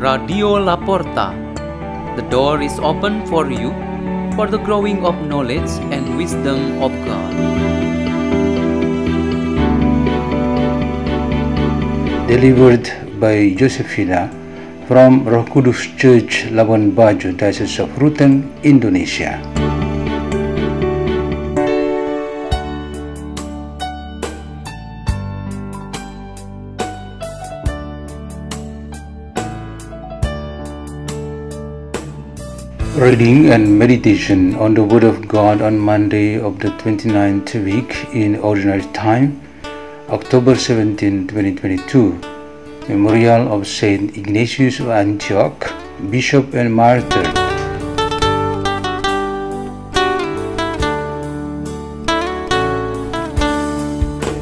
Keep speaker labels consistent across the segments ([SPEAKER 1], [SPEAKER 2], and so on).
[SPEAKER 1] Radio La Porta. The door is open for you for the growing of knowledge and wisdom of God.
[SPEAKER 2] delivered by Yosefina from Roh Kudus Church Labuan Bajo, Diocese of Ruteng, Indonesia. Reading and meditation on the Word of God on Monday of the 29th week in Ordinary Time, October 17, 2022. Memorial of Saint Ignatius of Antioch, Bishop and Martyr.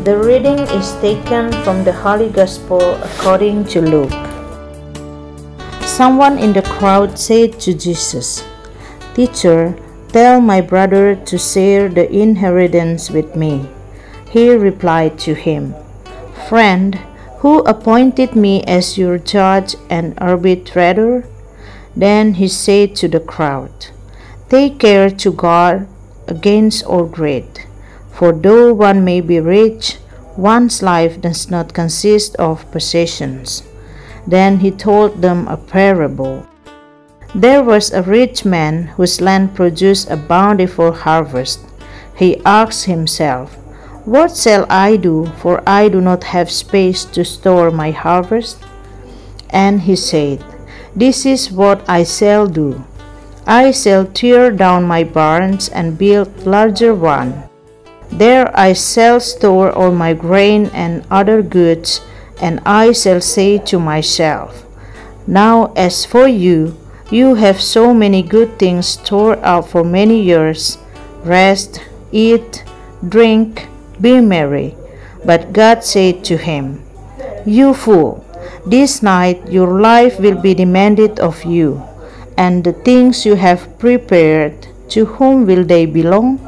[SPEAKER 3] The reading is taken from the Holy Gospel according to Luke. Someone in the crowd said to Jesus, Teacher, tell my brother to share the inheritance with me. He replied to him, Friend, who appointed me as your judge and arbitrator? Then he said to the crowd, Take care to guard against all greed. For though one may be rich, one's life does not consist of possessions. Then he told them a parable. There was a rich man whose land produced a bountiful harvest. He asked himself, What shall I do, for I do not have space to store my harvest? And he said, This is what I shall do. I shall tear down my barns and build larger ones there I shall store all my grain and other goods, and I shall say to myself, Now as for you, you have so many good things stored up for many years. Rest, eat, drink, be merry. But God said to him, You fool, this night your life will be demanded of you, and the things you have prepared, to whom will they belong?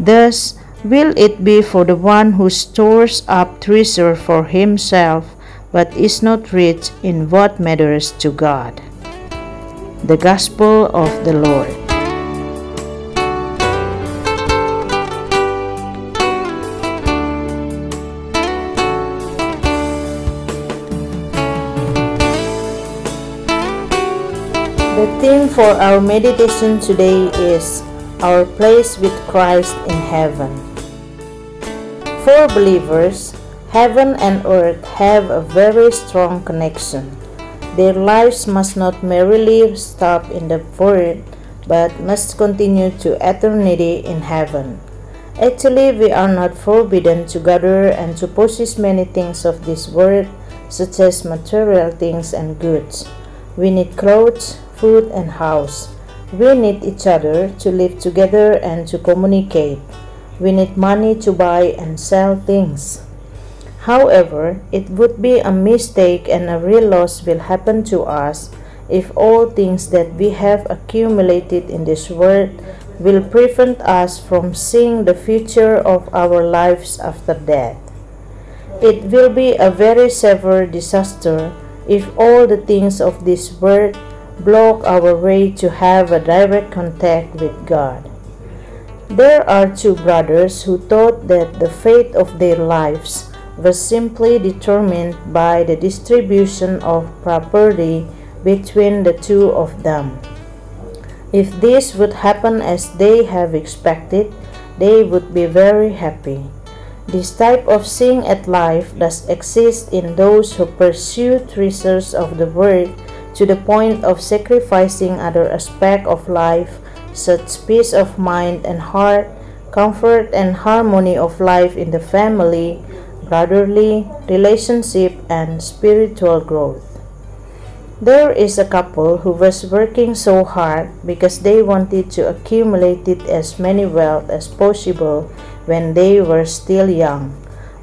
[SPEAKER 3] Thus, will it be for the one who stores up treasure for himself but is not rich in what matters to God. The Gospel of the Lord. The theme for our meditation today is Our Place with Christ in Heaven. For believers, heaven and earth have a very strong connection. Their lives must not merely stop in the world, but must continue to eternity in heaven. Actually, we are not forbidden to gather and to possess many things of this world, such as material things and goods. We need clothes, food, and house. We need each other to live together and to communicate. We need money to buy and sell things. However, it would be a mistake and a real loss will happen to us if all things that we have accumulated in this world will prevent us from seeing the future of our lives after death. It will be a very severe disaster if all the things of this world block our way to have a direct contact with God. There are two brothers who thought that the fate of their lives was simply determined by the distribution of property between the two of them. If this would happen as they have expected, they would be very happy. This type of seeing at life does exist in those who pursue treasures of the world to the point of sacrificing other aspects of life such peace of mind and heart, comfort and harmony of life in the family, brotherly relationship and spiritual growth. There is a couple who was working so hard because they wanted to accumulate as many wealth as possible when they were still young.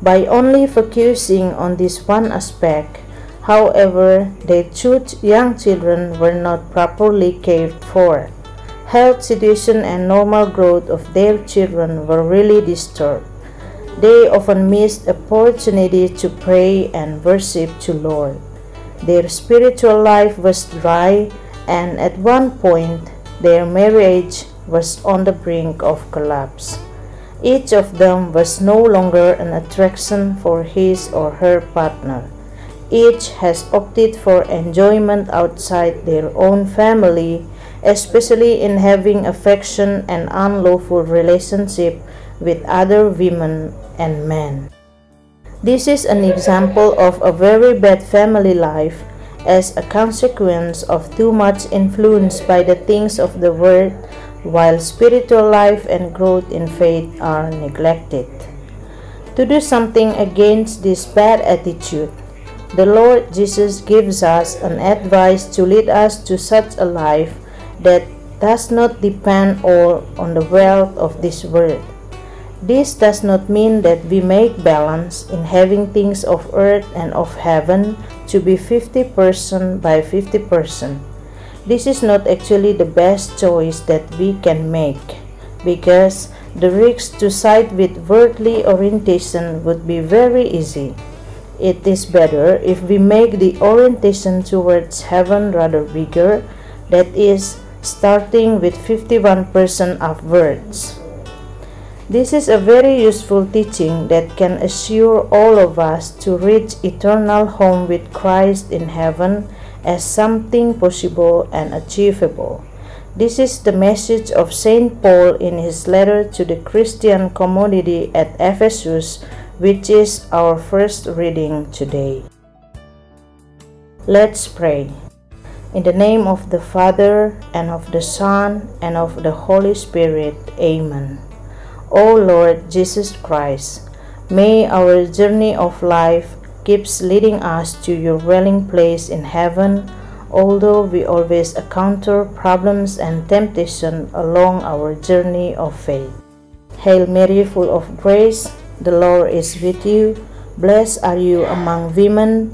[SPEAKER 3] By only focusing on this one aspect, however, their two young children were not properly cared for. Health situation and normal growth of their children were really disturbed. They often missed opportunity to pray and worship to Lord. Their spiritual life was dry, and at one point, their marriage was on the brink of collapse. Each of them was no longer an attraction for his or her partner. Each has opted for enjoyment outside their own family, especially in having affection and unlawful relationship with other women and men. This is an example of a very bad family life as a consequence of too much influence by the things of the world while spiritual life and growth in faith are neglected. To do something against this bad attitude, the Lord Jesus gives us an advice to lead us to such a life that does not depend all on the wealth of this world. This does not mean that we make balance in having things of earth and of heaven to be 50% by 50%. This is not actually the best choice that we can make because the risk to side with worldly orientation would be very easy. It is better if we make the orientation towards heaven rather bigger, that is, starting with 51% upwards. This is a very useful teaching that can assure all of us to reach eternal home with Christ in heaven as something possible and achievable. This is the message of St. Paul in his letter to the Christian community at Ephesus, which is our first reading today. Let's pray. In the name of the Father, and of the Son, and of the Holy Spirit, Amen. O Lord Jesus Christ, may our journey of life keeps leading us to your dwelling place in heaven, although we always encounter problems and temptation along our journey of faith. Hail Mary, full of grace, the Lord is with you. Blessed are you among women,